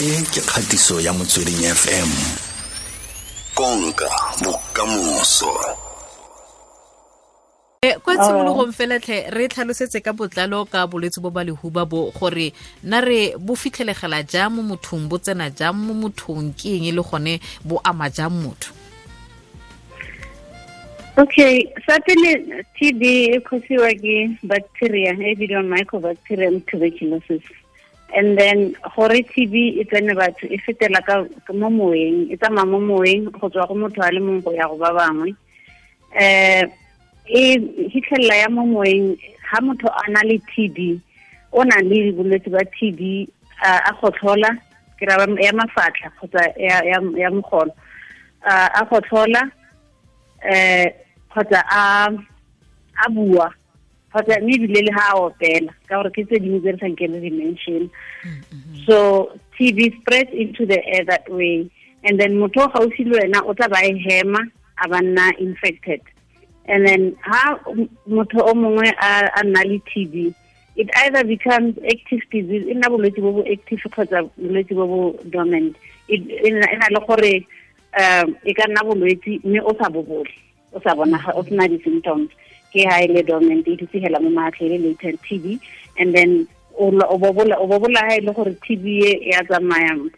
e ke kgatiso ya motsweding fm konka bokamoso. Eh, kwa tshimologong felatlhe re tlhalosetse ka botlalo ka bolwetse bo ba lehuba bo gore na re bo fitlhelegela jang mo mothong bo tsena jang mo mothong ke eng le gone bo ama jang motho? Okay, certainly TB e causiwa ke bacteria e bidiwang mycobacterium tuberculosis. And then gore TB e tsene batho e fetela ka mo moeng, e tsamaya mo moeng go tswa go motho a le mongwe go ya go ba bangwe. Eh e hitlhella ya mo moeng ha motho a na le TB o na le bolwetse ba TB a gotlhola ke ra ya mafatlha kgotsa ya mogolo a gotlhola eh kgotsa a bua kgotsa mme ebile le ha a opela ka gore ke tse dingwe tse re sa nke le di-mention so tb spreads into the air that way. And then motho o gaufi le wena o tla ba e hema a ba nna infected. And then ha motho o mongwe a nna le tb it either becomes active disease e nna bolwetse bo bo active kgotsa bolwetse bo bo dormant. E e na le gore um e ka nna bolwetse mme o sa bobole o sa bona o sena di-symptoms ke ha e le dormant e ditsegela mo maatlhe le latent and then o la- o bobola o bobola ha e le gore tb e ya tsamaya um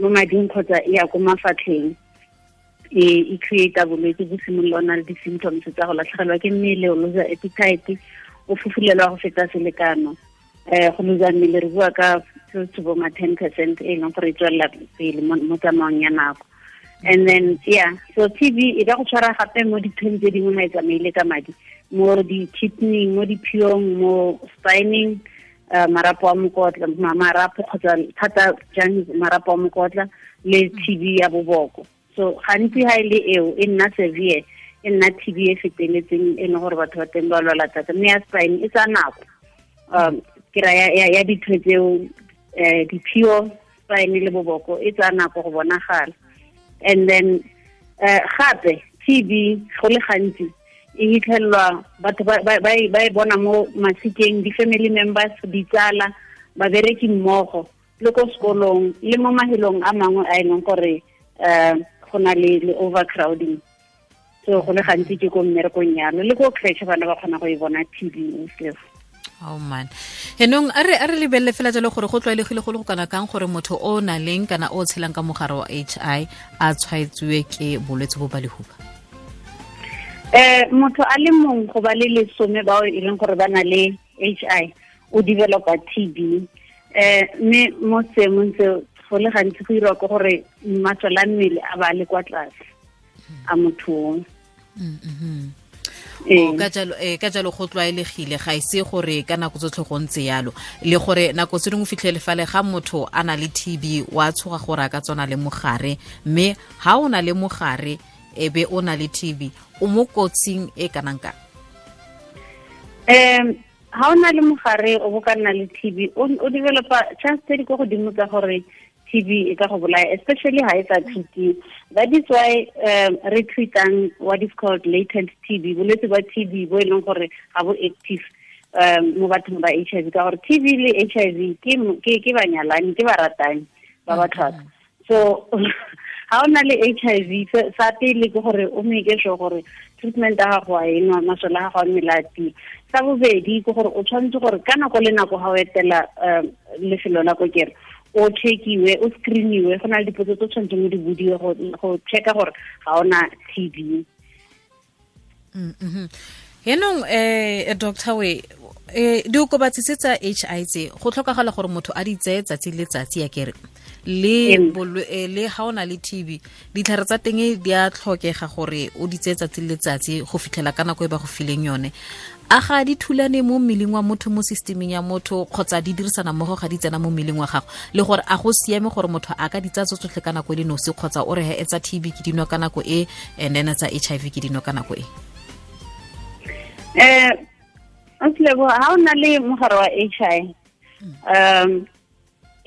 mo mading kgotsa ya ko mafatlheng. E e create bolwetse bo simolola le di-symptoms tsa go latlhegelwa ke mmele o losa appetite o fufulelwa go feta selekano. Um go losa mmele re bua ka bo ma ten percent e leng gore e tswelela pele mo tsamaong ya nako and then yeah. So tb e ka go tshwara gape mo dithong tse dingwe ga e tsamaile ka madi. Mo di-kidney mo diphiong mo spining uh, marapo a mokotla ma- marapo kgotsa thata jang marapo a mokotla le tb ya boboko. So gantsi ha e le eo e nna severe e nna tb e feteletseng e leng gore batho ba teng ba lwala thata. Mme ya spine e tsa nako. Um ke ra ya, ya, ya ditho tseo um diphio spine le boboko e tsa nako go bonagala. And then uh, gape tb go le gantsi e hitlhelelwa batho ba e- bona mo masikeng di-family members ditsala babereki mmogo le ko sekolong le mo mahelong a mangwe a e leng gore um go na le overcrowding. So go le gantsi ke ko mmerekong yalo le ko creche bana ba kgona go e bona tb sef oh man. Henong a re lebelele fela jalo gore go tlwaelegile go le go kana kang gore motho o na leng kana o tshelang ka mogare wa hi a tshwaetsiwe ke bolwetse bo ba lehuba eh motho a le mong go ba le lesome bao e leng gore ba na le hi o developa tb eh mme mo seemong se go le gantsi go irwa ke gore masole a mmele a ba le kwa tlase a mothong. O ka jalo eh ka jalo go tlwaelegile. Ga ise gore ka nako tsotlhe go ntse yalo. Le gore nako tse dingwe fitlhele fale ga motho a na le tb wa tshoga gore a ka tsona le mogare. Mme ha o na le mogare e be o na le tb o mo kotsing e kanang kang? Um ha o na le mogare o bo ka nna le tb o developa chance tse di ko godimo tsa gore tb e ka go bolaya especially ha e sa treatiwe that is why um, re treatang what is called latent tb bolwetse ba tb bo e leng gore ga bo active um mo bathong ba h i v. Ka gore tb le h i v ke ke ke banyalani ke baratani ba ba tlhaka so ha o na le h i v sa- pele ke gore o sure gore treatment ya gago a enwa masole a gago a mmele a tie sa bobedi ke gore o tshwanetse gore ka nako le nako ga o etela um lefelo la kokere o checkiwe o screeniwe go na le dipotso tse tshwanetseng o di bodiwe go checka gore ga ona t b henong eh doctor we eh diokobatsi tsa hi tse go tlhokagala gore motho a di tseye tsatsi le tsatsi ya kere le eh, le ha o na le tb ditlhare tsa teng di a tlhokega gore o di tseye tsatsi le letsatsi go fitlhela ka nako e ba go fileng yone a ga di thulane mo mmeleng wa motho mo systeming ya motho kgotsa di dirisana mmogo ga di tsena mo mmeleng wa gago. Le gore a go siame gore motho a ka di tsa tso tsotlhe ka nako e le nosi kgotsa o re he etsa tb ke dinwa ka nako e and then tsa h i v ke dinwa ka nako e. Eh otlebo ha o na le mogare wa h i um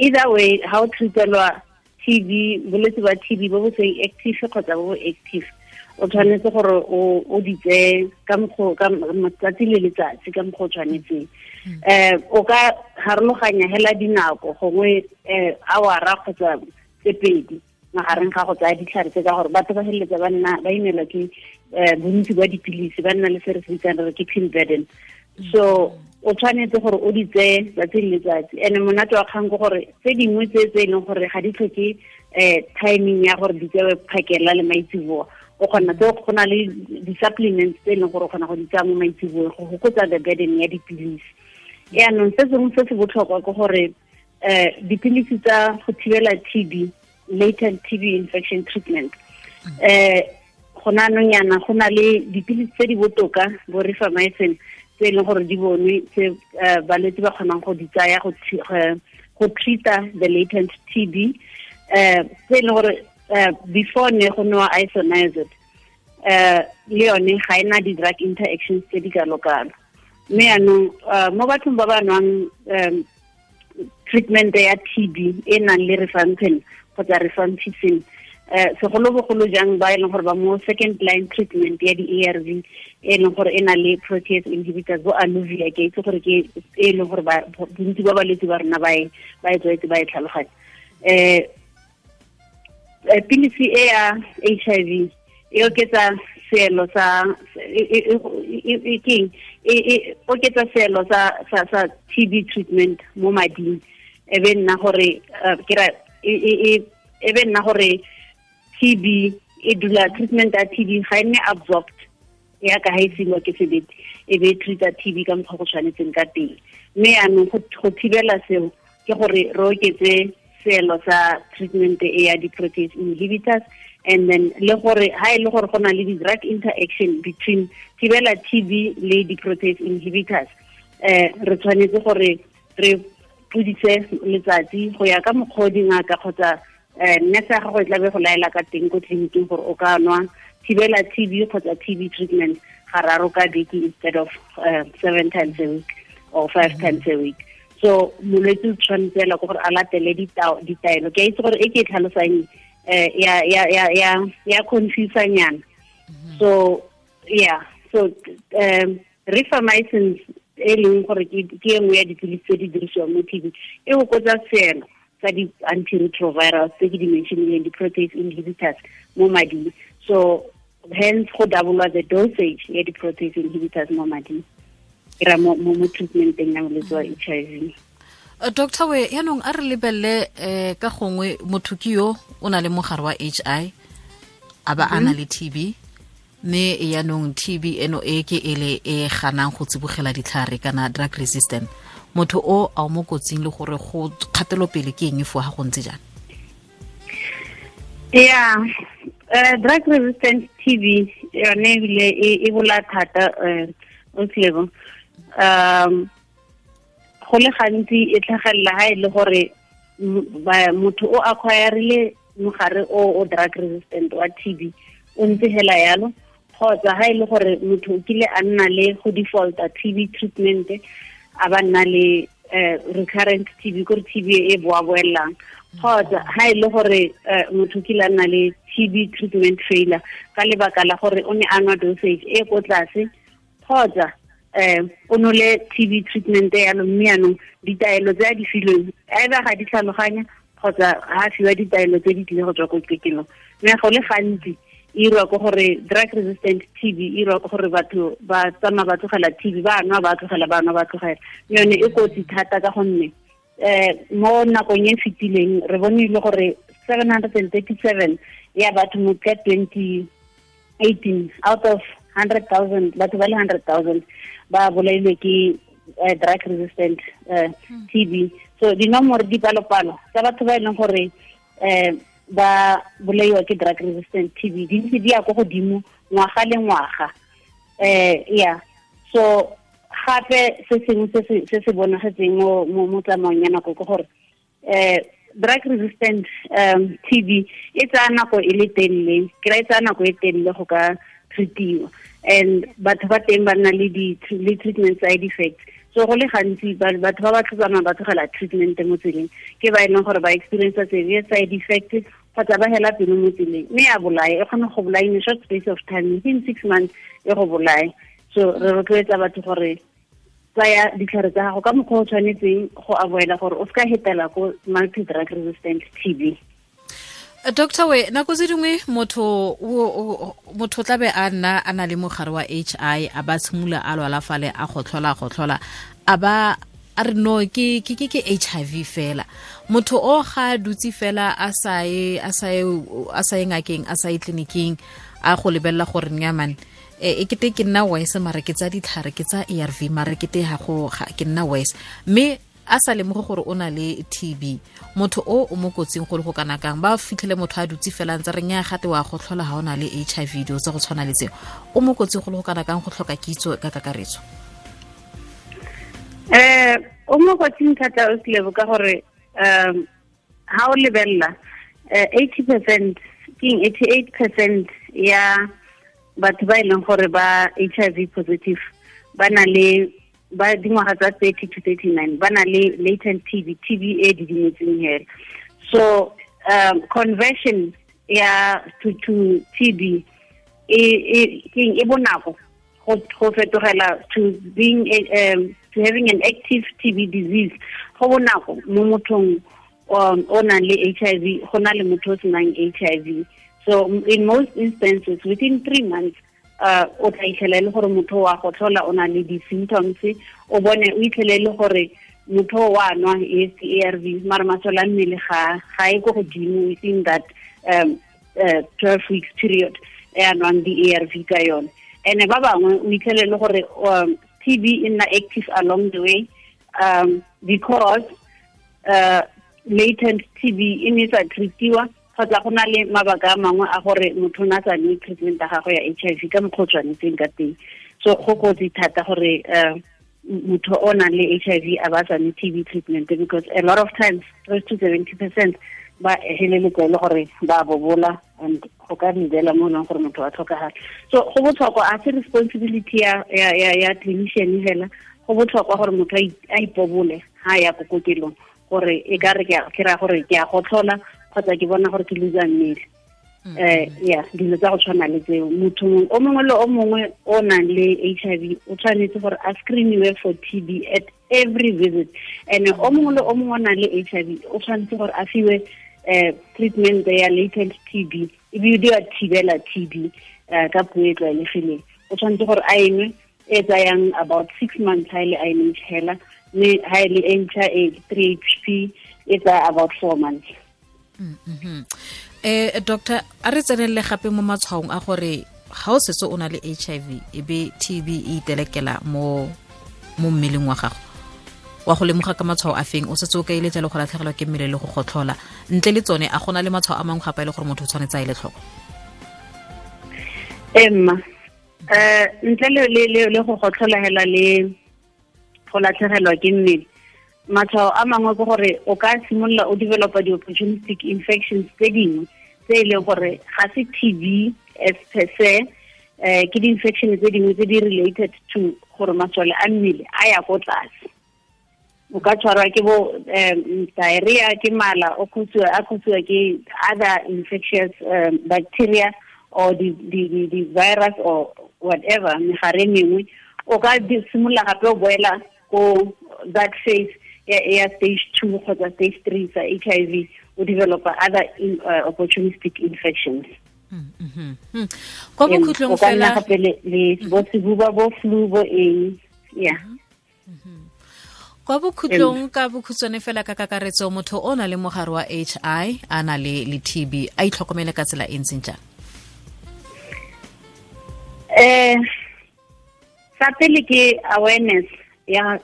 either way ha o treatelwa tb bolwetse ba b bo bo seng active kgotsa bo bo active o tshwanetse gore o di tseye ka matsatsi le letsatsi ka mokgwa o tshwanetseng. Um o ka harologanya hela dinako gongwe um awara kgotsa tse pedi magareng ga go tsaya ditlhare tse ka gore batho ba feleletsa ba ba imelwa ke um bontsi ba dipilisi ba nna le se re se bitsang re ke pill burden. So o tshwanetse gore o di tseye tsatsi le letsatsi. And monate wa kgang ke gore tse dingwe tse tse e leng gore ga di tlhoke um timing ya gore di tsewe phakela le maitsiboa. O kgona tse go na le di-supplements tse e gore o kgona go di tsaya mo maitsiboeng go fokotsa the burden ya dipilisi. Yaanong se sengwe se se botlhokwa ke gore um dipilisi tsa go thibela t b latent t b infection treatment um go na anong yana go na le dipilisi tse di botoka bo rifamycin tse e gore di bonwe tse balwetse ba kgonang go di tsaya go treata the latent t b um tse e gore before ne go newa isoniazid um le yone ga ena di-drug interactions tse di kalo-kalo mme yaanong mo bathong ba ba nwang um treatment ya t b e nang le rifampin kgotsa rifampicin um segolobogolo jang ba e leng gore ba mo second line treatment ya di-a r v e leng gore e na le protease inhibitors bo aluvia ke itse gore ke e leng gore bontsi ba balwetse ba rona ba e tswetse ba e tlhaloganya. Um pilisi e ya h i v e oketsa seelo sa keng? E oketsa seelo sa t b treatment mo mading. E nna gore kera e be nna gore t b e dula treatment ya t b ga e nne absorbed ya ka ga e sengwa ke sebete e be e treata t b ka mokgwa go tshwanetseng ka teng. Mme yaanong go thibela seo ke gore re oketse seelo sa treatment e ya di-protease inhibitors. And then le gore ha e le gore go na le di-drug interaction between thibela t b le di-protease inhibitors um re tshwanetse gore re pudise letsatsi go ya ka mokgwa o dingaka kgotsa um nurse ya gago e tlabe go laela ka teng ko tleliniking gore o ka nwa thibela t b kgotsa t b treatment gararo ka beke instead of uh, seven times a week or five times a week so molwetse o tshwanetse ela ko gore a latele ditaelo. Ke a itse gore e ke e tlhalosang um ya ya ya ya ya confusanyana so yeah. So um rifamycins e leng gore ke e nngwe ya dipilisi tse di dirisiwang mo tb e fokotsa seelo tsa di-antiretrovirals tse ke di-mentionileng di-protease inhibitors mo mading. So hence go doublwa the dosage ya di-protease inhibitors mo mading ra mo mo treatmenteng ya molwetse wa h i v. Doctor we yaanong a re lebelele um ka gongwe motho ke yo o na le mogare wa h i a ba a na le t b mme yaanong t b eno e ke ele e ganang go tsibogela ditlhare kana drug resistant. Motho o a o mo kotsing le gore go kgatelopele ke eng fo ga go ntse jana yeah uh, drug resistant t b yone ebile e bola thata um o tlebo um go le gantsi e tlhagelela ga e le gore motho o acquirile mogare o o drug resistant wa t b o ntse hela yalo. Kgotsa ga e le gore motho o kile a nna le go defaulta t b treatment a ba nna le recurrent t b kore t b e boa boelelang. Kgotsa ga e le gore motho kile a nna le t b treatment failure ka lebaka la gore o ne a nwa dosage e ko tlase. Kgotsa um o nole t b treatment yalo mme yanong ditaelo tse a di filweng either ga di tlhaloganya kgotsa ga fiwa ditaelo tse di tlile go tswa ko kekelong mme go le gantsi e irwa ko gore drug resistant t b e irwa ko gore batho ba tsamaya ba tlogela t b ba nwa ba tlogela ba nwa ba tlogela. Yone e kotsi thata ka gonne um mo nakong e fetileng re bone le gore hundred and thirty seven ya batho mo ka twenty eighteen out of hundred thousand batho ba le hundred thousand. Ba bolailwe ke drug resistant uh, t b so dinomore dipalopalo tsa batho ba e leng gore um ba bolaiwa ke drug resistant t b di ntse di ya ko godimo ngwaga le ngwaga. Um ya so gape se sengwe se se bonagetseng mo tsamaong ya nako ke gore um drug resistant um e tsaya nako e le telele. Ke ra e tsaya nako e telele go ka treatiwa and batho ba teng ba nna le treatment side effects. So go le gantsi batho ba ba tlhotsama ba tlogela treatment mo tseleng. Ke ba e leng gore ba experience severe side effect kgotsa ba hela pelo mo tseleng. Mme ya bolae e kgona go bolaya in a short space of time within six months e go bolae so re rotloetsa batho gore tsaya ditlhare tsa gago ka mokgwa o tshwanetseng go avoida gore o se ka hetela ko multi drug resistant t b doctor we nako tse dingwe motho motho tla be a nna a na le mogare wa h i a ba tshimola a lwala fale a gotlhola a gotlhola a ba a re no ke ke ke ke HIV fela. Motho o ga dutse fela a sa ye a sa ye a sa ye ngakeng a sa ye tleliniking a go lebella gore nya man e kete ke nna wise mara ke tsa ditlhare ke tsa ARV mara ke te ha go ke nna wise. Mme a sa lemoge gore o na le tb motho o o mo kotsing go le go kana kang ba fitlhele motho a dutse fela ntse re nya gate wa go tlhola ga o na le hiv dio tsa go tshwana le tseo. O mo kotsing go le go kana kang go tlhoka kitso ka kakaretso? Um o mo kotsing thata o selebo ka gore um ha o lebelela eighty percent king eighty eight percent ya batho ba e leng gore ba h i v positive ba na le ba dingwaga tsa thirty to thirty nine ba na le latent tb tb e didimetseng hela. So um conversion ya to to tb e e bonako go fetogela to being um, to having an active tb disease. Go bonako mo mothong o nang le hiv go na le motho o senang hiv so in most instances within three months o tla itlhela le gore motho wa go tlhola o na le di-symptoms o bone o itlhele le gore motho wa nwa ARV masole a mmele ga e godimo within that um uh, 12 weeks period e a nwang di-ARV ka yone. And ba bangwe o itlhele le gore um, nna active along the way um because uh latent ne sa treatiwa kgotsa go na le mabaka a mangwe a gore motho na sa ne treatment ya gago ya HIV ka mokgwa o tshwanetseng ka teng. So go kotsi thata gore uh, motho o nang le HIV a ba sa ne TB treatment because a lot of times close to 70 percent ba heleletse le gore ba bobola and go ka didela mo leng gore motho a tlhokagala so go botlhokwa a se responsibility ya ya ya, ya clinician hela go botlhokwa gore motho a ipobole ha ya ko kokelong gore e ka re ke ra gore ke a go tlhola kgotsa ke bona gore ke lusa mmele. Um ya dilo tsa go tshwana le tseo. Motho o mongwe le o mongwe o nang le h i v o tshwanetse gore a screeniwe for t b at every visit. And o mongwe le o mongwe o nang le h i v o tshwanetse gore a fiwe um treatment ya latent t b. Ebile a thibela t b um ka puo e tlwaelegileng o tshwanetse gore a enwe e tsayang about six months ha e le a e hela mme ha e le e ntšha e three h p e tsaya about four months eh doctor a re tsenelele gape mo matshwaong a gore ga o setse o na le HIV e be TB e itelekela mo mo mmeleng wa gago. Wa go lemoga ka matshwao a feng? O setse o ka eletsa le go latlhegelwa ke mmele le go gotlhola. Ntle le tsone a gona le matshwao a mangwe gape e le gore motho o tshwanetse a ile tlhoko? Emma um ntle le go gotlhola hela le go latlhegelwa ke mmele matshwao a mangwe ke gore o ka simolola o developa di-opportunistic infections tse dingwe tse e leng gore ga se t b as per se um ke di-infection tse dingwe tse di related to gore masole a mmele a ya ko tlase. O ka tshwarwa ke bo um diarrhea ke mala a khutsiwa ke other infectious um, bacteria or di-virus or whatever megare mengwe. O ka simolola gape o boela ko that phase ya stage two kgotsa stage three sa h i v o developa other in, uh, opportunistic infections. Kwa bokhutlong fela gape le bo sebuba bo flu bo eng yeah. Kwa bokhutlong ka bokhutswane fela ka kakaretso motho o na le mogare wa h i a na le le tb b a itlhokomele ka tsela e ntseng jang? Um sa pele ke awareness ya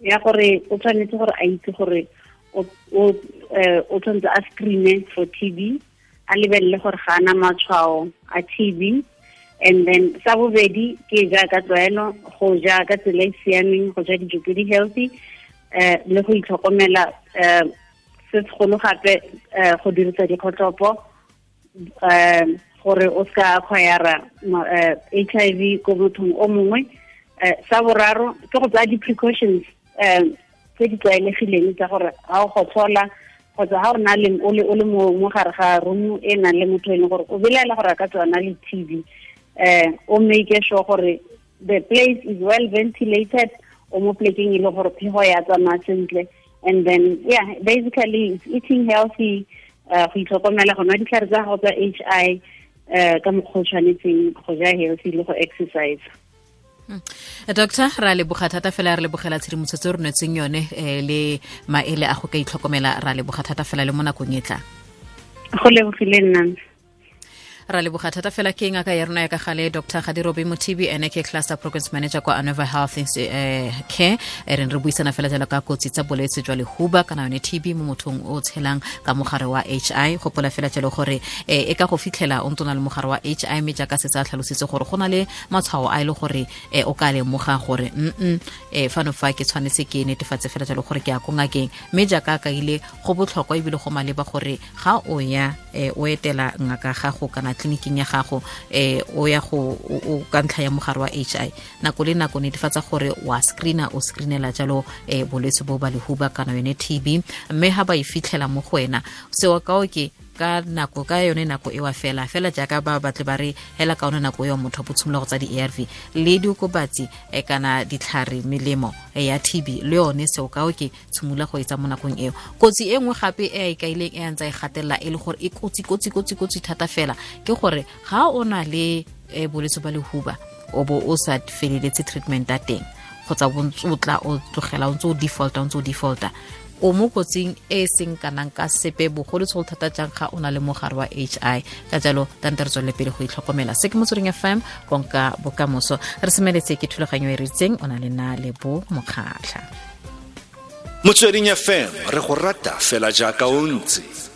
ya gore o tshwanetse gore a itse gore o tshwanetse a screene for t b a lebelele gore ga ana matshwao a t b and then sa bobedi ke jaaka tlwaelo go ja ka tsela e siameng go ja dijo tse di healthy um le go itlhokomela um se segolo gape um go dirisa dikgotlhopo um gore o ska acquire h i v ko mothong o mongwe. Um sa boraro ke go tsaya di-precautions um tse di tlwaelegileng tsa gore ga o gotlhola kgotsa ga o na le o le mo gare ga room e nang le motho e gore o belaela gore a ka tswana le tb um o make sure gore the place is well ventilated o mo plekeng e le gore phego ya tsamaya sentle and then yeah basically it's eating healthy uh, go itlhokomela go nwa ditlhare tsa gago tsa h i um ka mokgwa o tshwanetseng go ja healthy le go exercise doctor ra leboga thata fela re lebogela tshedimosetso re nwetseng yone um le maele a go ka itlhokomela ra leboga thata fela le mo nakong e tlang. Go lebogile nnang ra leboga thata fela ke ngaka ya rona ya ka gale dr. Gadirobe motibi ene ke cluster programs manager kwa anova health uh, care. E re re buisana fela jalo ka kotsi tsa bolwetse jwa lehuba kana yone tb mo mothong o tshelang ka mogare wa h i. Gopola fela jalo gore e ka go fitlhela o ntona le mogare wa h i mme jaaka setse a tlhalositse gore go na le matshwao a e le gore o ka lemoga gore mm e fano fa ke tshwanetse ke netefatse fela jalo gore ke ya ko ngakeng. Mme jaaka ka ile go botlhokwa ebile go maleba gore ga o ya o etela ngaka gago kana tleliniking ya gago eh o ya go o ka ntlha ya mogare wa h i nako le nako netefatsa gore wa screena o screenela jalo eh bolwetse bo ba lehuba kana yone tb mme ha ba e fitlhela mo go wena seo ka ke ka nako ka yone nako ewa fela. Fela jaaka ba batle ba re hela ka one nako eo motho bo tshimola go tsa di-arv le diokobatsi e kana ditlhare melemo ya tb le yone seo ka o ke tshimola go etsa mo nakong eo. Kotsi e nngwe gape e a ikaileng e a ntse e gatelela e le gore e kotsi kotsi kotsi kotsi thata fela ke gore ga o na le bolwetse ba lehuba o bo o sa feleletse treatment ya teng kgotsa bontsotla tla o tlogela o ntse o defaulta o ntse o defaulta o mo kotsing e e seng kanang ka sepe bogolotsholo thata jang ga o na le mogare wa h i? Ka jalo tante re tswelele pele go itlhokomela. Se ke motsweding fm konka bokamoso. Re semeletse ke thulaganyo e ritseng o na le na le bo mokgatlha. Motsweding fm re go rata fela jaaka o ntse